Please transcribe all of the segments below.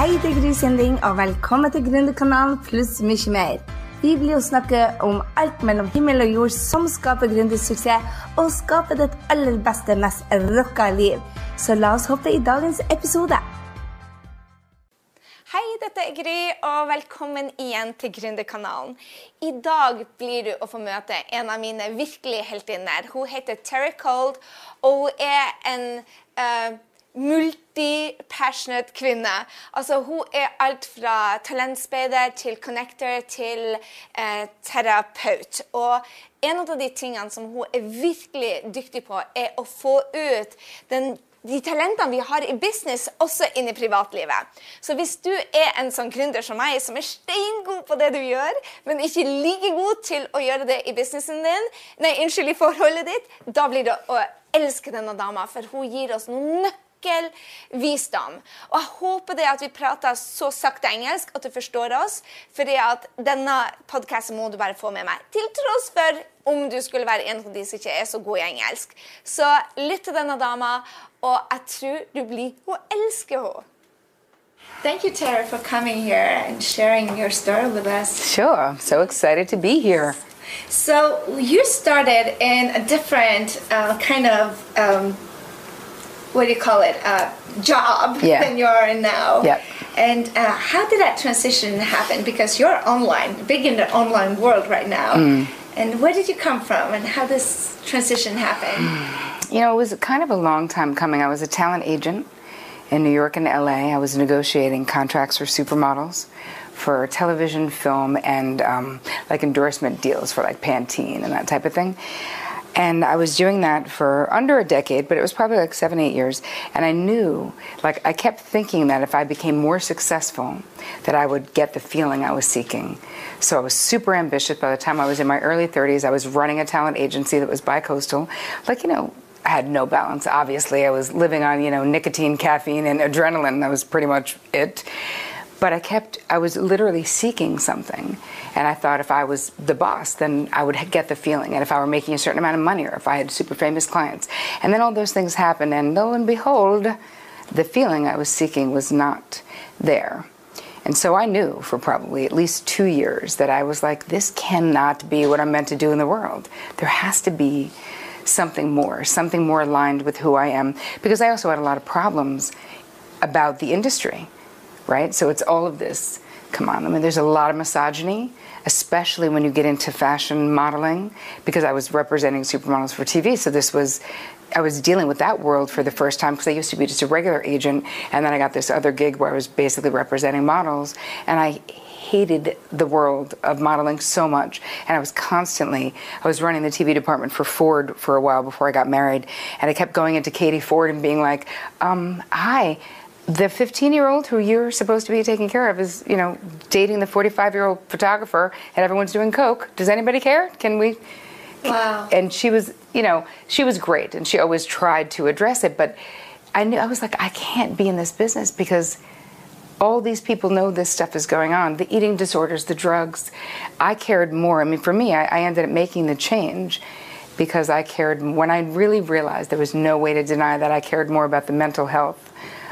Hei, det er Gry Sinding, og velkommen til Gründerkanalen pluss mye mer. Vi blir å snakke om alt mellom himmel og jord som skaper gründersuksess, og skaper ditt aller beste, mest rocka liv. Så la oss hoppe i dagens episode. Hei, dette er Gry, og velkommen igjen til Gründerkanalen. I dag blir du å få møte en av mine virkelige heltinner. Hun heter Terry Cold, og hun er en uh, multi-passionate kvinne. Altså, hun er alt fra talentspeider til connector til eh, terapeut. Og en av de tingene som hun er virkelig dyktig på, er å få ut den de talentene vi har i business, også inn i privatlivet. Så hvis du er en sånn gründer som meg, som er steingod på det du gjør, men ikke like god til å gjøre det i businessen din, nei, unnskyld, i forholdet ditt, da blir det å elske denne dama, for hun gir oss noen nøkler visdom. Og jeg håper det at vi prater så sakte engelsk at du forstår oss, fordi at denne podkasten må du bare få med meg. Til tross for om du skulle være en av de som ikke er så god i engelsk. Så lytt til denne dama, og jeg tror du blir å elske henne. Thank you, Tara, for coming here and sharing your story with us. Sure, I'm so excited to be here. So, you started in a different uh, kind of um, what do you call it uh, job yeah. than you are in now. Yep. and uh, how did that transition happen? Because you're online big in the online world right now. Mm. and where did you come from and how this transition happened? You know it was kind of a long time coming. I was a talent agent in new york and la i was negotiating contracts for supermodels for television film and um, like endorsement deals for like pantene and that type of thing and I was doing that for under a decade, but it was probably like seven, eight years. And I knew, like, I kept thinking that if I became more successful, that I would get the feeling I was seeking. So I was super ambitious. By the time I was in my early 30s, I was running a talent agency that was bi-coastal. Like, you know, I had no balance. Obviously, I was living on, you know, nicotine, caffeine, and adrenaline. That was pretty much it. But I kept, I was literally seeking something. And I thought if I was the boss, then I would get the feeling. And if I were making a certain amount of money or if I had super famous clients. And then all those things happened. And lo and behold, the feeling I was seeking was not there. And so I knew for probably at least two years that I was like, this cannot be what I'm meant to do in the world. There has to be something more, something more aligned with who I am. Because I also had a lot of problems about the industry right? So it's all of this. Come on, I mean, there's a lot of misogyny, especially when you get into fashion modeling, because I was representing supermodels for TV. So this was, I was dealing with that world for the first time because I used to be just a regular agent, and then I got this other gig where I was basically representing models, and I hated the world of modeling so much and i was constantly i was running the tv department for ford for a while before i got married and i kept going into katie ford and being like um, hi the 15 year old who you're supposed to be taking care of is, you know, dating the 45 year old photographer and everyone's doing coke. Does anybody care? Can we? Wow. And she was, you know, she was great and she always tried to address it, but I knew, I was like, I can't be in this business because all these people know this stuff is going on the eating disorders, the drugs. I cared more. I mean, for me, I, I ended up making the change because I cared when I really realized there was no way to deny that I cared more about the mental health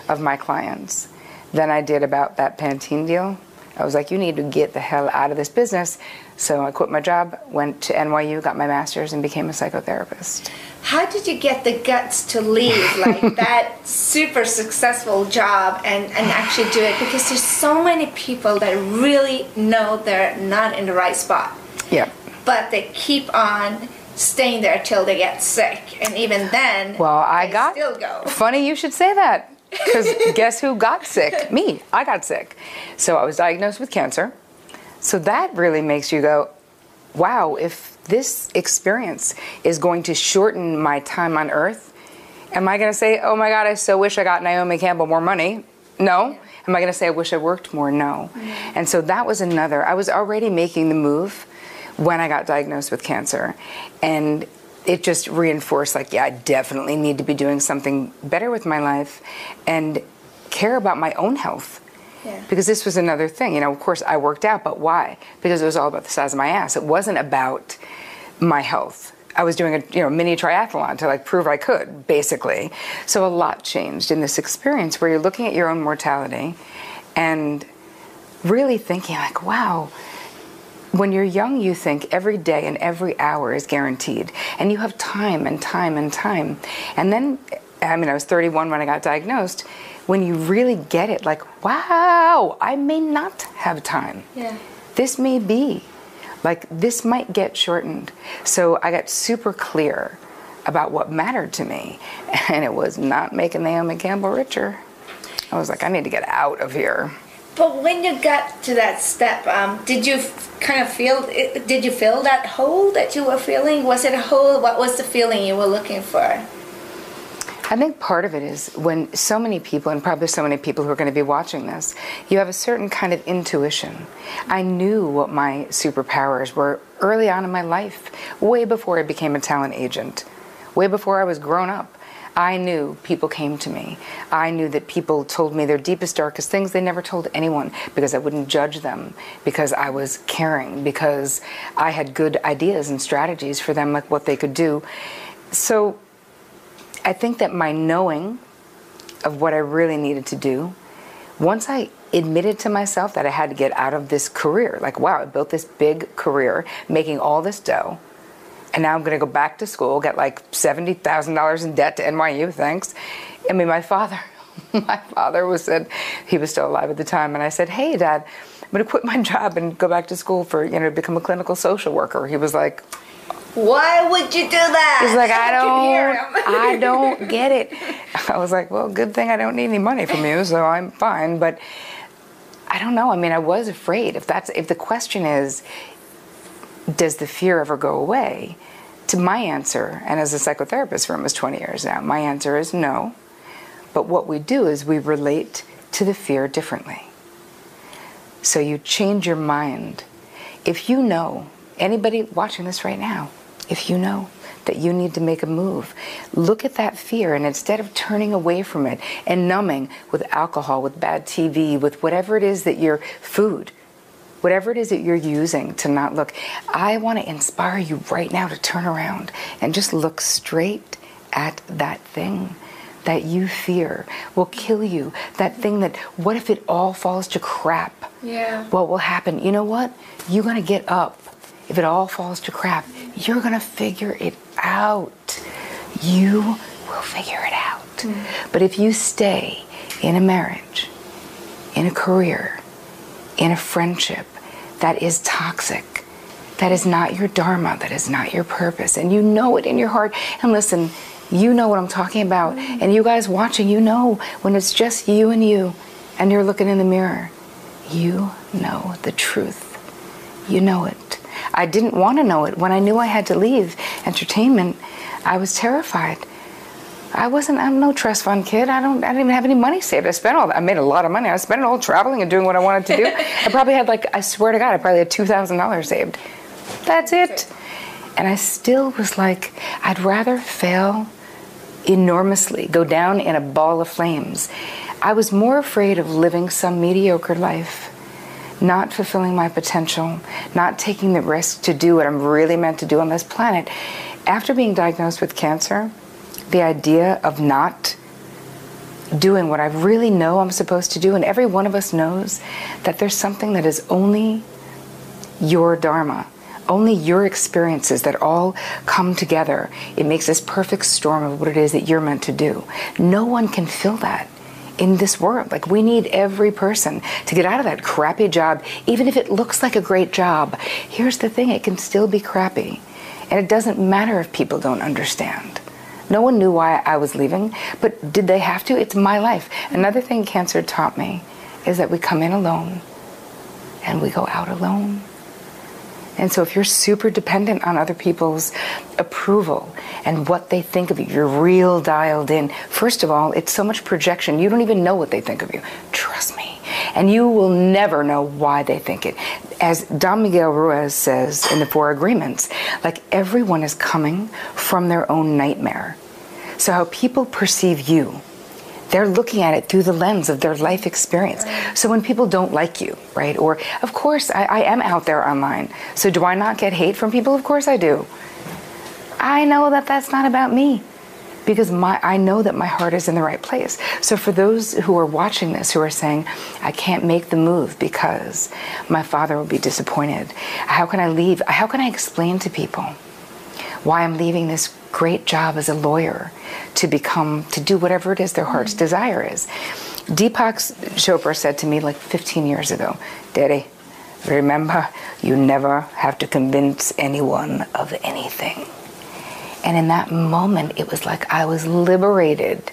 of my clients than I did about that Pantene deal. I was like, you need to get the hell out of this business. So I quit my job, went to NYU, got my master's, and became a psychotherapist. How did you get the guts to leave like that super successful job and, and actually do it? Because there's so many people that really know they're not in the right spot. Yeah. But they keep on staying there till they get sick. And even then, well, I got still go. Funny you should say that. Because guess who got sick? Me. I got sick. So I was diagnosed with cancer. So that really makes you go, wow, if this experience is going to shorten my time on earth, am I going to say, oh my God, I so wish I got Naomi Campbell more money? No. Am I going to say, I wish I worked more? No. Mm-hmm. And so that was another. I was already making the move when I got diagnosed with cancer. And it just reinforced like, yeah, I definitely need to be doing something better with my life and care about my own health. Yeah. Because this was another thing. You know, of course, I worked out, but why? Because it was all about the size of my ass. It wasn't about my health. I was doing a you know mini triathlon to like prove I could, basically. So a lot changed in this experience where you're looking at your own mortality and really thinking like, wow, when you're young, you think every day and every hour is guaranteed, and you have time and time and time. And then, I mean, I was 31 when I got diagnosed. When you really get it, like, wow, I may not have time. Yeah. This may be. Like, this might get shortened. So I got super clear about what mattered to me, and it was not making Naomi Campbell richer. I was like, I need to get out of here. But when you got to that step, um, did you kind of feel? Did you feel that hole that you were feeling? Was it a hole? What was the feeling you were looking for? I think part of it is when so many people, and probably so many people who are going to be watching this, you have a certain kind of intuition. I knew what my superpowers were early on in my life, way before I became a talent agent, way before I was grown up. I knew people came to me. I knew that people told me their deepest, darkest things they never told anyone because I wouldn't judge them, because I was caring, because I had good ideas and strategies for them, like what they could do. So I think that my knowing of what I really needed to do, once I admitted to myself that I had to get out of this career, like, wow, I built this big career making all this dough, and now I'm going to go back to school, get like $70,000 in debt to NYU, thanks. I mean, my father, my father was said, he was still alive at the time, and I said, hey, Dad, I'm going to quit my job and go back to school for, you know, become a clinical social worker. He was like, Why would you do that? He's like, I don't. I don't get it. I was like, well, good thing I don't need any money from you, so I'm fine. But I don't know. I mean, I was afraid. If that's, if the question is, does the fear ever go away? To my answer, and as a psychotherapist for almost 20 years now, my answer is no. But what we do is we relate to the fear differently. So you change your mind. If you know, anybody watching this right now, if you know that you need to make a move, look at that fear and instead of turning away from it and numbing with alcohol, with bad TV, with whatever it is that your food, whatever it is that you're using to not look, I want to inspire you right now to turn around and just look straight at that thing that you fear will kill you. That thing that, what if it all falls to crap? Yeah. What will happen? You know what? You're going to get up. If it all falls to crap, you're going to figure it out. You will figure it out. Mm. But if you stay in a marriage, in a career, in a friendship that is toxic, that is not your dharma, that is not your purpose, and you know it in your heart. And listen, you know what I'm talking about. And you guys watching, you know when it's just you and you, and you're looking in the mirror, you know the truth. You know it. I didn't want to know it. When I knew I had to leave entertainment, I was terrified. I wasn't. I'm no trust fund kid. I don't. I didn't even have any money saved. I spent all. I made a lot of money. I spent it all traveling and doing what I wanted to do. I probably had like. I swear to God, I probably had two thousand dollars saved. That's it. And I still was like, I'd rather fail enormously, go down in a ball of flames. I was more afraid of living some mediocre life, not fulfilling my potential, not taking the risk to do what I'm really meant to do on this planet. After being diagnosed with cancer, the idea of not doing what I really know I'm supposed to do, and every one of us knows that there's something that is only your dharma, only your experiences that all come together. It makes this perfect storm of what it is that you're meant to do. No one can fill that in this world. Like, we need every person to get out of that crappy job, even if it looks like a great job. Here's the thing it can still be crappy. And it doesn't matter if people don't understand. No one knew why I was leaving, but did they have to? It's my life. Another thing cancer taught me is that we come in alone and we go out alone. And so if you're super dependent on other people's approval and what they think of you, you're real dialed in. First of all, it's so much projection. You don't even know what they think of you. Trust me. And you will never know why they think it. As Don Miguel Ruiz says in the Four Agreements, like everyone is coming from their own nightmare. So how people perceive you they're looking at it through the lens of their life experience. So when people don't like you, right? Or, of course, I, I, am out there online. So do I not get hate from people? Of course I do. I know that that's not about me. Because my I know that my heart is in the right place. So for those who are watching this who are saying I can't make the move because my father will be disappointed. How can I leave? How can I explain to people why I'm leaving this great job as a lawyer to become to do whatever it is their heart's mm-hmm. desire is? Deepak Chopra said to me like 15 years ago, Daddy, remember you never have to convince anyone of anything. And in that moment, it was like I was liberated.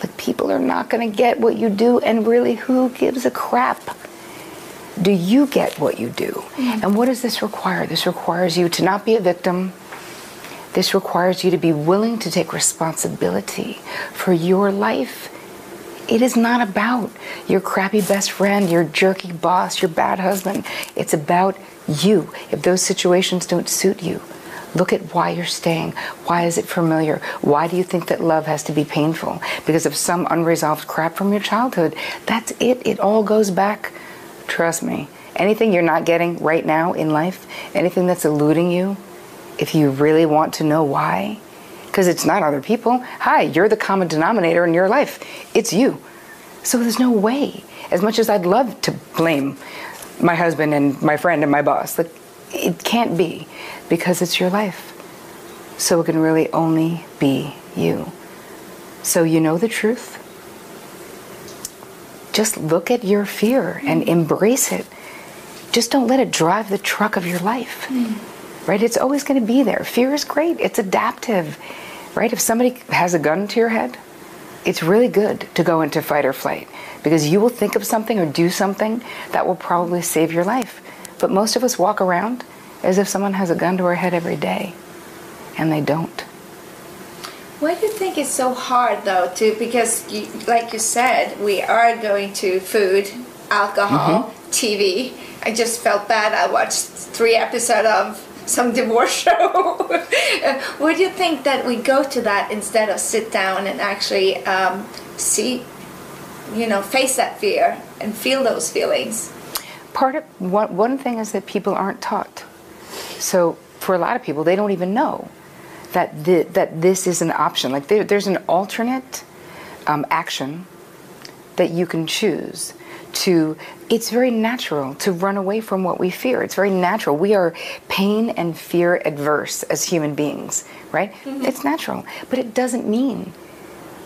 Like people are not going to get what you do, and really, who gives a crap? Do you get what you do? Mm-hmm. And what does this require? This requires you to not be a victim. This requires you to be willing to take responsibility for your life. It is not about your crappy best friend, your jerky boss, your bad husband. It's about you. If those situations don't suit you, Look at why you're staying. Why is it familiar? Why do you think that love has to be painful? Because of some unresolved crap from your childhood. That's it. It all goes back. Trust me. Anything you're not getting right now in life, anything that's eluding you, if you really want to know why, because it's not other people. Hi, you're the common denominator in your life. It's you. So there's no way. As much as I'd love to blame my husband and my friend and my boss, like it can't be because it's your life. So it can really only be you. So you know the truth. Just look at your fear and embrace it. Just don't let it drive the truck of your life. Mm. Right? It's always going to be there. Fear is great. It's adaptive. Right? If somebody has a gun to your head, it's really good to go into fight or flight because you will think of something or do something that will probably save your life. But most of us walk around as if someone has a gun to our head every day, and they don't. Why do you think it's so hard though to because you, like you said we are going to food, alcohol, mm-hmm. TV. I just felt bad. I watched three episodes of some divorce show. Why do you think that we go to that instead of sit down and actually um, see, you know, face that fear and feel those feelings? Part of one, one thing is that people aren't taught. So for a lot of people, they don't even know that the, that this is an option. Like there, there's an alternate um, action that you can choose to it's very natural to run away from what we fear it's very natural we are pain and fear adverse as human beings right mm-hmm. it's natural but it doesn't mean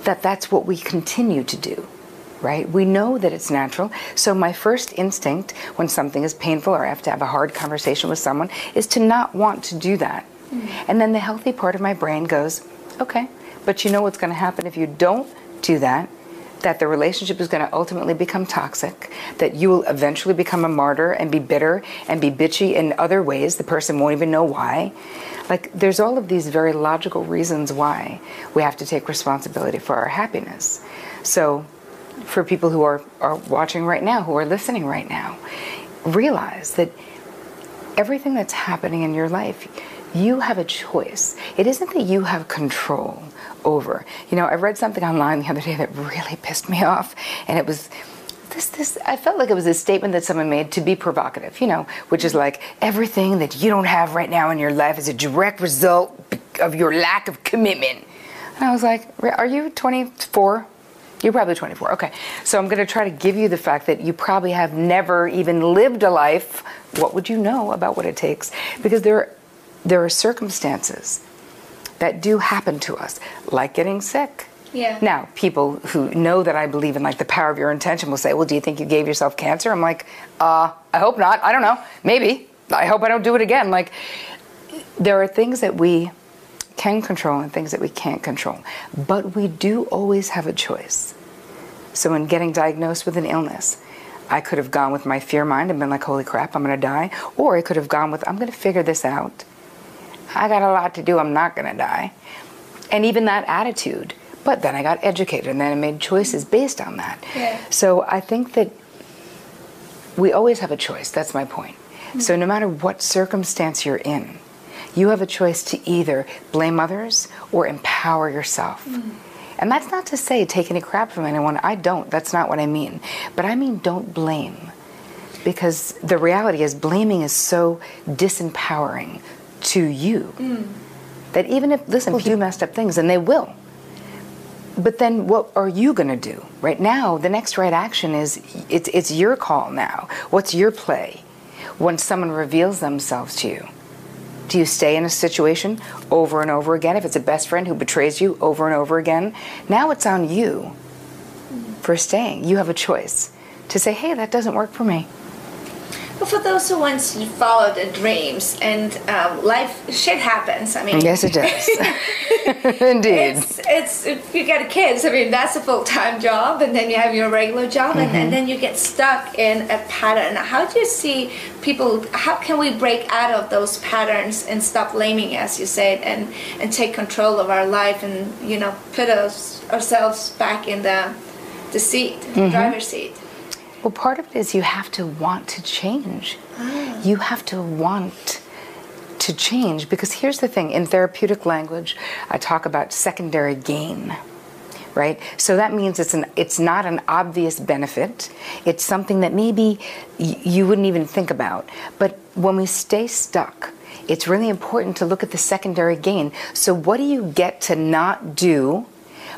that that's what we continue to do right? We know that it's natural. So my first instinct when something is painful or I have to have a hard conversation with someone is to not want to do that. Mm. And then the healthy part of my brain goes, okay, but you know what's going to happen if you don't do that? That the relationship is going to ultimately become toxic, that you will eventually become a martyr and be bitter and be bitchy in other ways. The person won't even know why. Like, there's all of these very logical reasons why we have to take responsibility for our happiness. So, for people who are, are watching right now, who are listening right now, realize that everything that's happening in your life, you have a choice. It isn't that you have control over. You know, I read something online the other day that really pissed me off, and it was this this I felt like it was a statement that someone made to be provocative, you know, which is like everything that you don't have right now in your life is a direct result of your lack of commitment. And I was like, are you 24? You're probably 24. Okay. So I'm going to try to give you the fact that you probably have never even lived a life. What would you know about what it takes? Because there, there are circumstances that do happen to us, like getting sick. Yeah. Now, people who know that I believe in like the power of your intention will say, "Well, do you think you gave yourself cancer?" I'm like, "Uh, I hope not. I don't know. Maybe. I hope I don't do it again." Like there are things that we can control and things that we can't control. But we do always have a choice. So, in getting diagnosed with an illness, I could have gone with my fear mind and been like, holy crap, I'm going to die. Or I could have gone with, I'm going to figure this out. I got a lot to do, I'm not going to die. And even that attitude. But then I got educated and then I made choices based on that. Yeah. So I think that we always have a choice. That's my point. Mm-hmm. So no matter what circumstance you're in, you have a choice to either blame others or empower yourself. Mm. And that's not to say take any crap from anyone. I don't. That's not what I mean. But I mean don't blame. Because the reality is, blaming is so disempowering to you mm. that even if, listen, people do messed up things, and they will. But then what are you going to do? Right now, the next right action is it's, it's your call now. What's your play when someone reveals themselves to you? Do you stay in a situation over and over again? If it's a best friend who betrays you over and over again, now it's on you for staying. You have a choice to say, hey, that doesn't work for me. But for those who want to follow their dreams and um, life, shit happens. I mean, Yes, it does. Indeed. It's, it's if you get kids. I mean, that's a full time job, and then you have your regular job, and, Mm-hmm. and then you get stuck in a pattern. How do you see people? How can we break out of those patterns and stop blaming, as you said, and and take control of our life, and you know, put us, ourselves back in the the seat, Mm-hmm. driver's seat. Well, part of it is you have to want to change. Ah. You have to want to change because here's the thing in therapeutic language, I talk about secondary gain. Right? So that means it's an it's not an obvious benefit. It's something that maybe y- you wouldn't even think about. But when we stay stuck, it's really important to look at the secondary gain. So what do you get to not do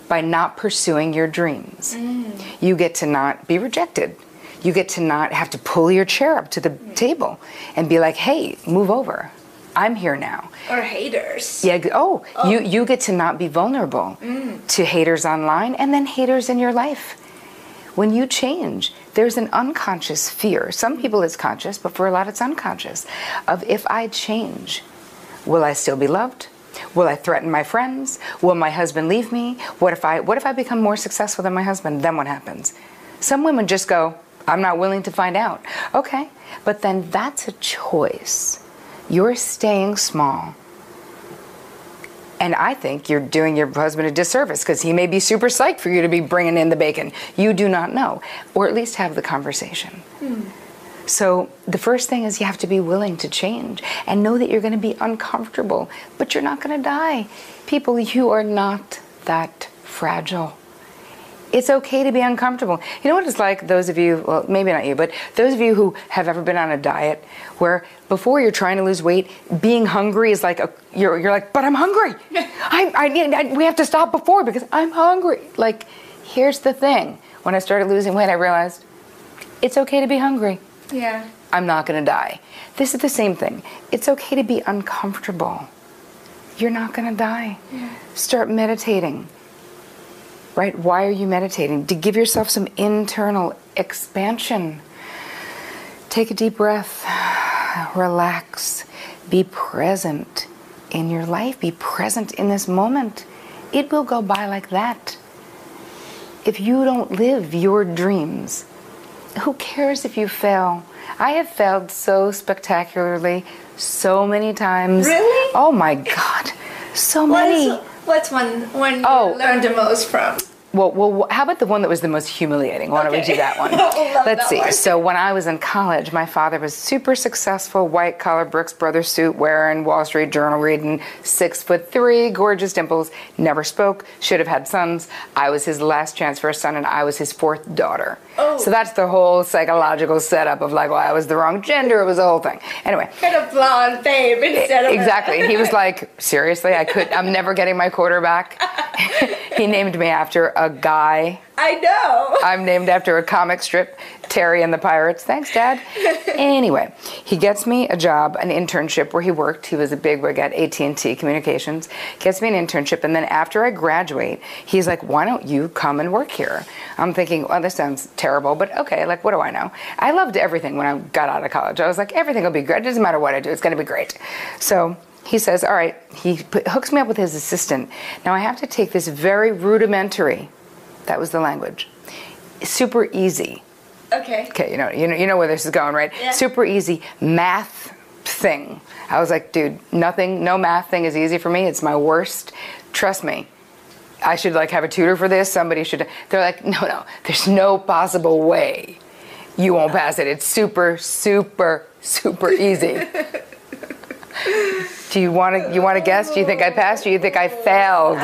by not pursuing your dreams? Mm. You get to not be rejected. You get to not have to pull your chair up to the table and be like, "Hey, move over. I'm here now." Or haters. Yeah. g- Oh, oh. you you get to not be vulnerable mm. to haters online and then haters in your life. When you change, there's an unconscious fear. Some people it's conscious, but for a lot it's unconscious. Of if I change, will I still be loved? Will I threaten my friends? Will my husband leave me? What if I what if I become more successful than my husband? Then what happens? Some women just go, I'm not willing to find out. Okay. But then that's a choice. You're staying small. And I think you're doing your husband a disservice because he may be super psyched for you to be bringing in the bacon. You do not know, or at least have the conversation. Hmm. So the first thing is you have to be willing to change and know that you're going to be uncomfortable, but you're not going to die. People, you are not that fragile. It's okay to be uncomfortable. You know what it's like, those of you, well, maybe not you, but those of you who have ever been on a diet where before you're trying to lose weight, being hungry is like, a, you're, you're like, but I'm hungry. I, I, I, we have to stop before because I'm hungry. Like, here's the thing. When I started losing weight, I realized it's okay to be hungry. Yeah. I'm not going to die. This is the same thing. It's okay to be uncomfortable. You're not going to die. Start meditating. Right? Why are you meditating? To give yourself some internal expansion. Take a deep breath. Relax. Be present in your life. Be present in this moment. It will go by like that. If you don't live your dreams, who cares if you fail? I have failed so spectacularly so many times. Really? Oh my God. So many. What's, one one Oh. you learned the most from? Well, well, how about the one that was the most humiliating? Why don't we do that one? Let's that see. one. So when I was in college, my father was super successful, white collar Brooks Brothers suit wearing, Wall Street Journal reading, six foot three, gorgeous dimples, never spoke, should have had sons. I was his last chance for a son, and I was his fourth daughter. Oh. So that's the whole psychological setup of like, well, I was the wrong gender. It was the whole thing. Anyway, Kind of blonde babe instead of exactly. He was like, seriously, I could. I'm never getting my quarterback. he named me after a guy. I know. I'm named after a comic strip, Terry and the Pirates. Thanks, Dad. anyway, he gets me a job, an internship where he worked. He was a bigwig at AT&T Communications. Gets me an internship, and then after I graduate, he's like, "Why don't you come and work here?" I'm thinking, "Well, this sounds terrible, but okay. Like, what do I know?" I loved everything when I got out of college. I was like, "Everything will be great. It doesn't matter what I do. It's going to be great." So he says, "All right." He put, hooks me up with his assistant. Now I have to take this very rudimentary. That was the language. Super easy. Okay. Okay, you know, you know, you know where this is going, right? Yeah. Super easy math thing. I was like, dude, nothing, no math thing is easy for me. It's my worst. Trust me. I should like have a tutor for this. Somebody should. They're like, no, no. There's no possible way you won't pass it. It's super, super, super easy. Do you want to? You want to guess? Do you think I passed? Or you think I failed?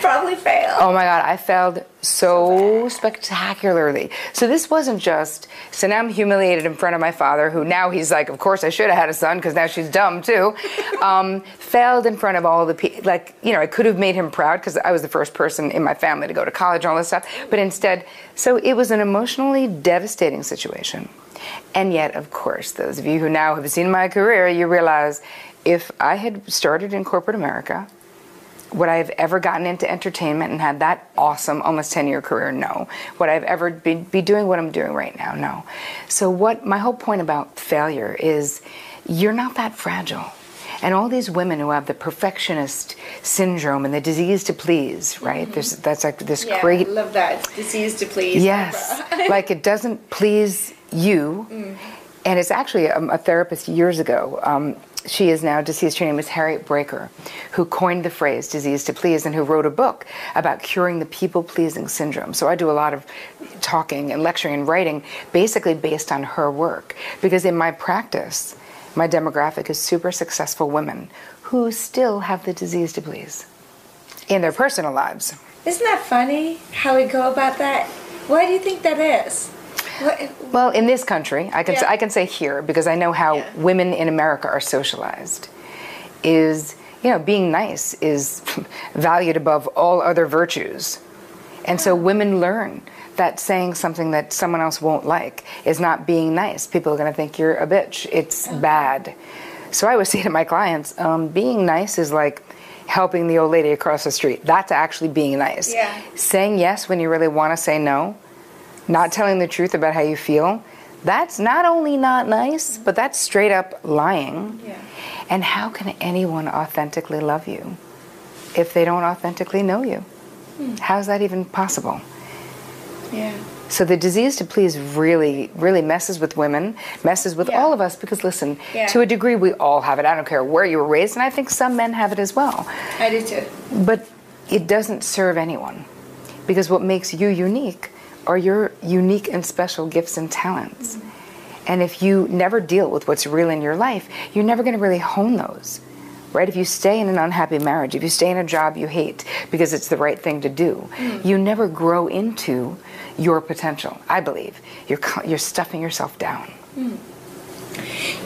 Probably failed. Oh my God, I failed so spectacularly. So this wasn't just, so now I'm humiliated in front of my father, who now he's like, of course I should have had a son because now she's dumb too. Um, failed in front of all the people, like, you know, I could have made him proud because I was the first person in my family to go to college and all this stuff. But instead, so it was an emotionally devastating situation. And yet, of course, those of you who now have seen my career, you realize if I had started in corporate America, would I have ever gotten into entertainment and had that awesome, almost 10 year career? No. Would I have ever be, be doing what I'm doing right now? No. So, what my whole point about failure is you're not that fragile. And all these women who have the perfectionist syndrome and the disease to please, right? Mm-hmm. There's, that's like this yeah, great. I love that. Disease to please. Yes. like it doesn't please you. Mm. And it's actually a, a therapist years ago. Um, she is now deceased. Her name is Harriet Braiker, who coined the phrase disease to please and who wrote a book about curing the people pleasing syndrome. So I do a lot of talking and lecturing and writing basically based on her work. Because in my practice, my demographic is super successful women who still have the disease to please in their personal lives. Isn't that funny how we go about that? Why do you think that is? Well, in this country, I can yeah. say, I can say here because I know how yeah. women in America are socialized. Is you know being nice is valued above all other virtues, and so women learn that saying something that someone else won't like is not being nice. People are going to think you're a bitch. It's bad. So I always say to my clients, um, being nice is like helping the old lady across the street. That's actually being nice. Yeah. Saying yes when you really want to say no not telling the truth about how you feel, that's not only not nice, but that's straight up lying. Yeah. And how can anyone authentically love you if they don't authentically know you? Hmm. How's that even possible? Yeah. So the disease to please really, really messes with women, messes with yeah. all of us because listen, yeah. to a degree we all have it. I don't care where you were raised, and I think some men have it as well. I do too. But it doesn't serve anyone. Because what makes you unique are your unique and special gifts and talents. Mm-hmm. And if you never deal with what's real in your life, you're never going to really hone those. Right? If you stay in an unhappy marriage, if you stay in a job you hate because it's the right thing to do, mm. you never grow into your potential. I believe you're you're stuffing yourself down. Mm.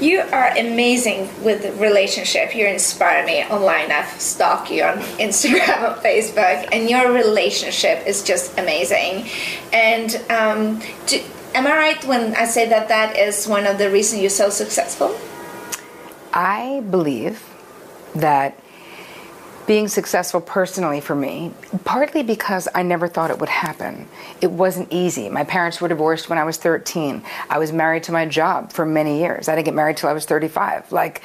You are amazing with the relationship. You inspire me online. I stalk you on Instagram and Facebook, and your relationship is just amazing. And um, do, am I right when I say that that is one of the reasons you're so successful? I believe that being successful personally for me, partly because I never thought it would happen. It wasn't easy. My parents were divorced when I was 13. I was married to my job for many years. I didn't get married till I was 35. Like,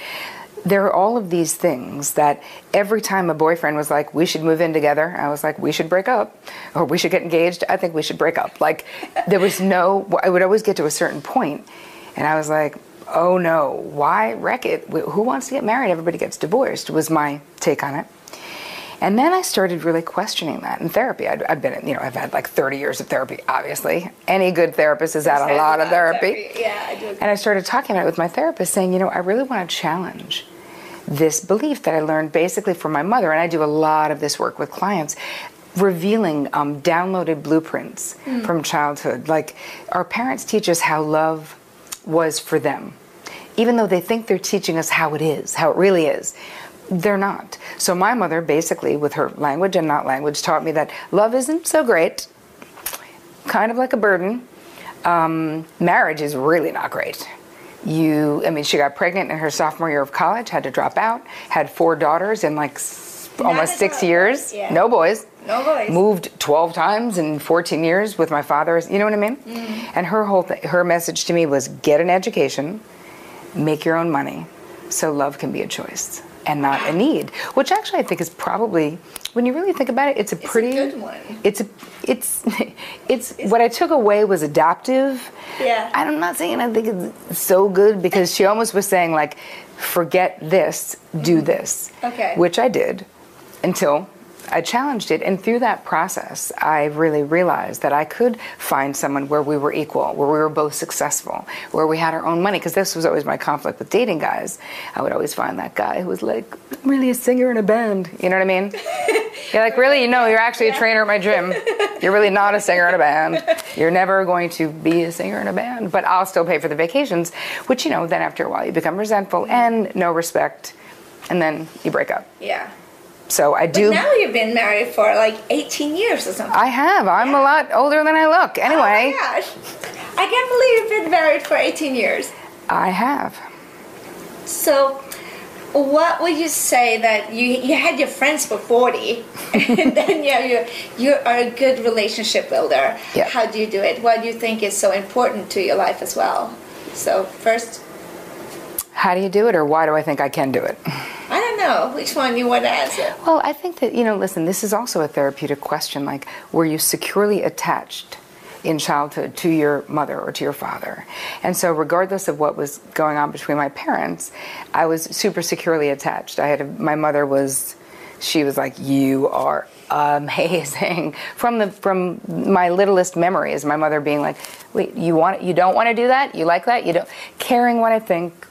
there are all of these things that every time a boyfriend was like, we should move in together, I was like, we should break up or we should get engaged. I think we should break up. Like, there was no, I would always get to a certain point and I was like, oh no, why wreck it? Who wants to get married? Everybody gets divorced, was my take on it. And then I started really questioning that in therapy. i have been, you know, I've had like 30 years of therapy, obviously. Any good therapist has had a lot of therapy. therapy. Yeah, I do. And I started talking about it with my therapist, saying, you know, I really want to challenge this belief that I learned basically from my mother. And I do a lot of this work with clients revealing um, downloaded blueprints mm. from childhood. Like our parents teach us how love was for them, even though they think they're teaching us how it is, how it really is. They're not. So my mother, basically, with her language and not language, taught me that love isn't so great, kind of like a burden. Um, marriage is really not great. You, I mean, she got pregnant in her sophomore year of college, had to drop out, had four daughters in like almost six years. Yeah. No boys. No boys. Moved 12 times in 14 years with my father. You know what I mean? Mm. And her whole th- her message to me was get an education, make your own money, so love can be a choice and not a need, which actually I think is probably, when you really think about it, it's a pretty it's a good one. It's a, it's, it's, it's what I took away was adaptive. Yeah. I'm not saying I think it's so good because she almost was saying like, forget this, do mm-hmm. this. Okay. Which I did until I challenged it, and through that process, I really realized that I could find someone where we were equal, where we were both successful, where we had our own money. Because this was always my conflict with dating guys. I would always find that guy who was like, I'm really a singer in a band. You know what I mean? You're like, really? You know, you're actually a trainer at my gym. You're really not a singer in a band. You're never going to be a singer in a band, but I'll still pay for the vacations, which, you know, then after a while you become resentful and no respect, and then you break up. Yeah. So I do. But now you've been married for like 18 years or something. I have. I'm a lot older than I look. Oh, anyway, Oh my gosh. I can't believe you've been married for 18 years. I have. So, what would you say that you you had your friends for 40, and then yeah, you you are a good relationship builder? Yeah. How do you do it? What do you think is so important to your life as well? So first, How do you do it, or why do I think I can do it? I don't know which one you want to answer. Well, I think that, you know, listen, this is also a therapeutic question. Like, were you securely attached in childhood to your mother or to your father? And so, regardless of what was going on between my parents, I was super securely attached. I had a, my mother was, she was like, you are amazing. From the from my littlest memories, my mother being like, wait, you want you don't want to do that? You like that? You don't caring what I think,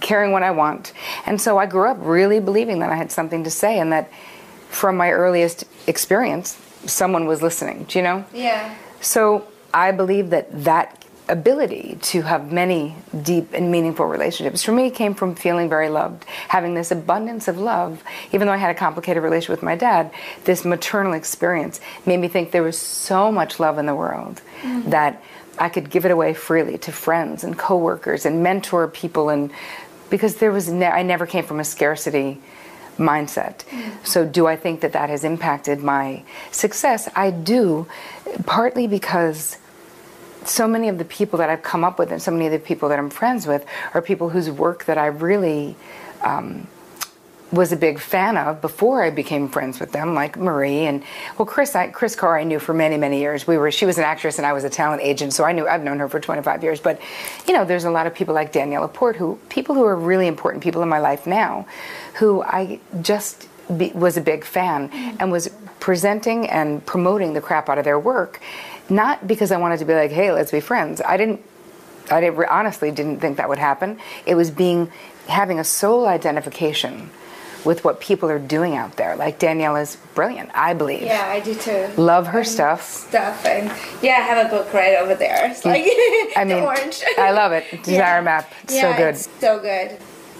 caring what I want. And so I grew up really believing that I had something to say and that from my earliest experience, someone was listening. Do you know? Yeah. So I believe that that ability to have many deep and meaningful relationships for me came from feeling very loved having this abundance of love even though i had a complicated relationship with my dad this maternal experience made me think there was so much love in the world mm. that i could give it away freely to friends and coworkers and mentor people and because there was ne- i never came from a scarcity mindset. So, do I think that that has impacted my success? I do, partly because so many of the people that I've come up with and so many of the people that I'm friends with are people whose work that I really um, was a big fan of before I became friends with them, like Marie and well, Kris. I, Kris Carr, I knew for many, many years. We were. She was an actress, and I was a talent agent, so I knew. I've known her for 25 years. But you know, there's a lot of people like Danielle Laporte, who people who are really important people in my life now, who I just be, was a big fan and was presenting and promoting the crap out of their work, not because I wanted to be like, hey, let's be friends. I didn't I didn't, honestly didn't think that would happen. It was being having a soul identification with what people are doing out there. Like Danielle is brilliant, I believe. Yeah, I do too. Love her stuff. Stuff and yeah, I have a book right over there. It's like I the mean, orange. I love it. Desire Map. It's yeah, so good. It's so good.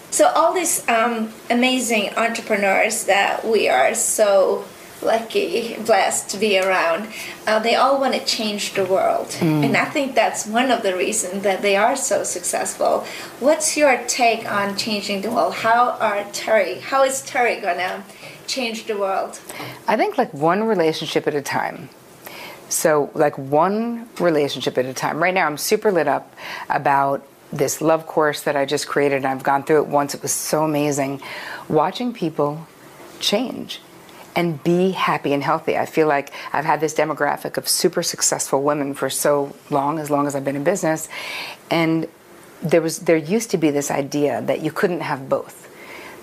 So all these um, amazing entrepreneurs that we are so lucky, blessed to be around, uh, they all want to change the world, Mm. and I think that's one of the reasons that they are so successful. What's your take on changing the world? How are Terry? How is Terri gonna change the world? I think like one relationship at a time. So, like one relationship at a time. Right now, I'm super lit up about this love course that I just created, and I've gone through it once. It was so amazing. Watching people change and be happy and healthy. I feel like I've had this demographic of super successful women for so long, as long as I've been in business, and there was there used to be this idea that you couldn't have both.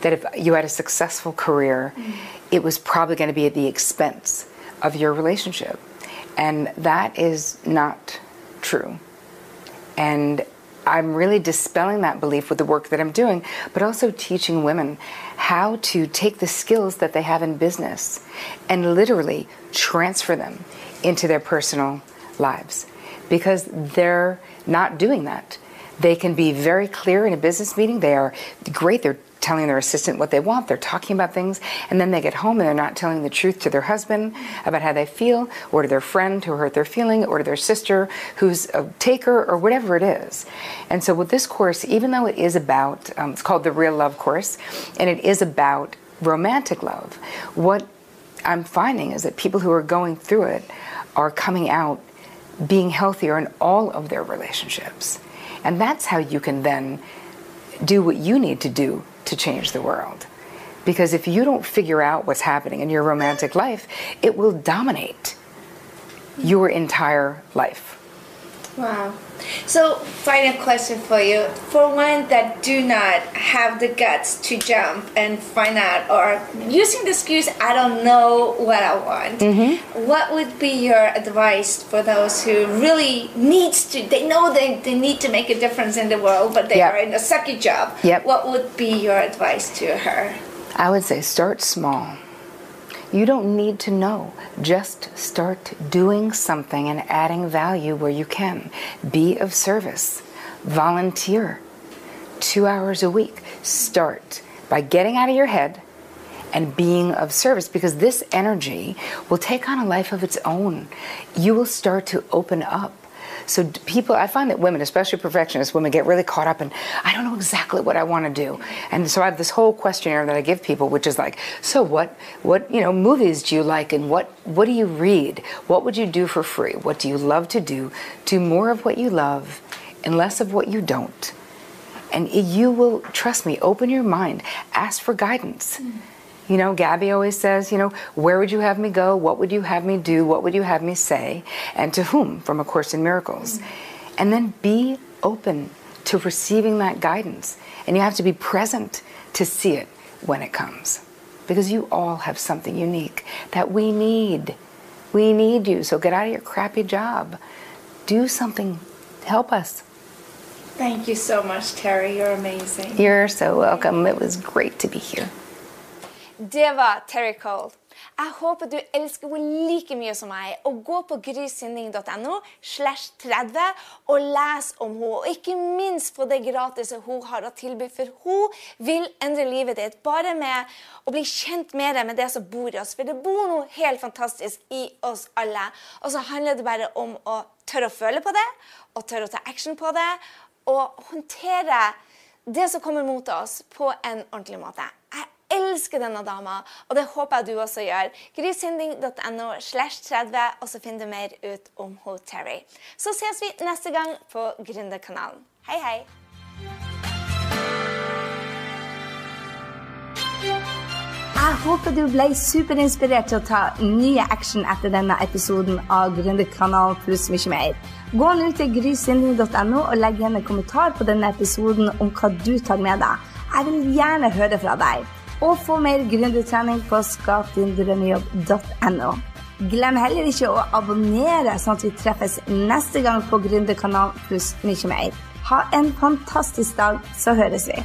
That if you had a successful career, it was probably going to be at the expense of your relationship, and that is not true. And I'm really dispelling that belief with the work that I'm doing, but also teaching women how to take the skills that they have in business and literally transfer them into their personal lives because they're not doing that. They can be very clear in a business meeting. They are great. They're telling their assistant what they want. They're talking about things. And then they get home and they're not telling the truth to their husband about how they feel, or to their friend who hurt their feeling, or to their sister who's a taker, or whatever it is. And so with this course, even though it is about, um, it's called the Real Love Course, and it is about romantic love, what I'm finding is that people who are going through it are coming out being healthier in all of their relationships. And that's how you can then do what you need to do to change the world. Because if you don't figure out what's happening in your romantic life, it will dominate your entire life. Wow. So, final question for you. For one that do not have the guts to jump and find out, or using the excuse, I don't know what I want, Mm-hmm. what would be your advice for those who really needs to, they know they, they need to make a difference in the world, but they Yep. are in a sucky job. Yep. What would be your advice to her? I would say start small. You don't need to know. Just start doing something and adding value where you can. Be of service. Volunteer. Two hours a week. Start by getting out of your head and being of service because this energy will take on a life of its own. You will start to open up. So people, I find that women, especially perfectionist women, get really caught up in, I don't know exactly what I want to do. And so I have this whole questionnaire that I give people, which is like, so what, what, you know, movies do you like and what, what do you read? What would you do for free? What do you love to do? Do more of what you love and less of what you don't. And you will, trust me, open your mind, ask for guidance. Mm. You know, Gabby always says, you know, where would you have me go? What would you have me do? What would you have me say? And to whom from A Course in Miracles? Mm-hmm. And then be open to receiving that guidance. And you have to be present to see it when it comes. Because you all have something unique that we need. We need you. So get out of your crappy job. Do something. Help us. Thank you so much, Terri. You're amazing. You're so welcome. It was great to be here. Det var Terry Cole. Jeg håper du elsker henne like mye som meg. Og gå på grysynding.no slash 30 og les om henne. Og ikke minst få det gratis hun har å tilby, for hun vil endre livet ditt bare med å bli kjent mer med det som bor i oss. For det bor noe helt fantastisk i oss alle. Og så handler det bare om å tørre å føle på det, og tørre å ta action på det, og håndtere det som kommer mot oss, på en ordentlig måte. Jeg elsker denne dama, og det håper jeg du også gjør. Grysynding.no slash 30, og så finner du mer ut om hun Terry. Så ses vi neste gang på Gründerkanalen. Hei, hei! Jeg håper du ble superinspirert til å ta nye action etter denne episoden av Gründerkanalen pluss mye mer. Gå nå til grysynding.no og legg igjen en kommentar på denne episoden om hva du tar med deg. Jeg vil gjerne høre fra deg og få mer gründertrening på skapdindrømmejobb.no. Glem heller ikke å abonnere, sånn at vi treffes neste gang på Gründerkanalen pluss mye mer. Ha en fantastisk dag, så høres vi.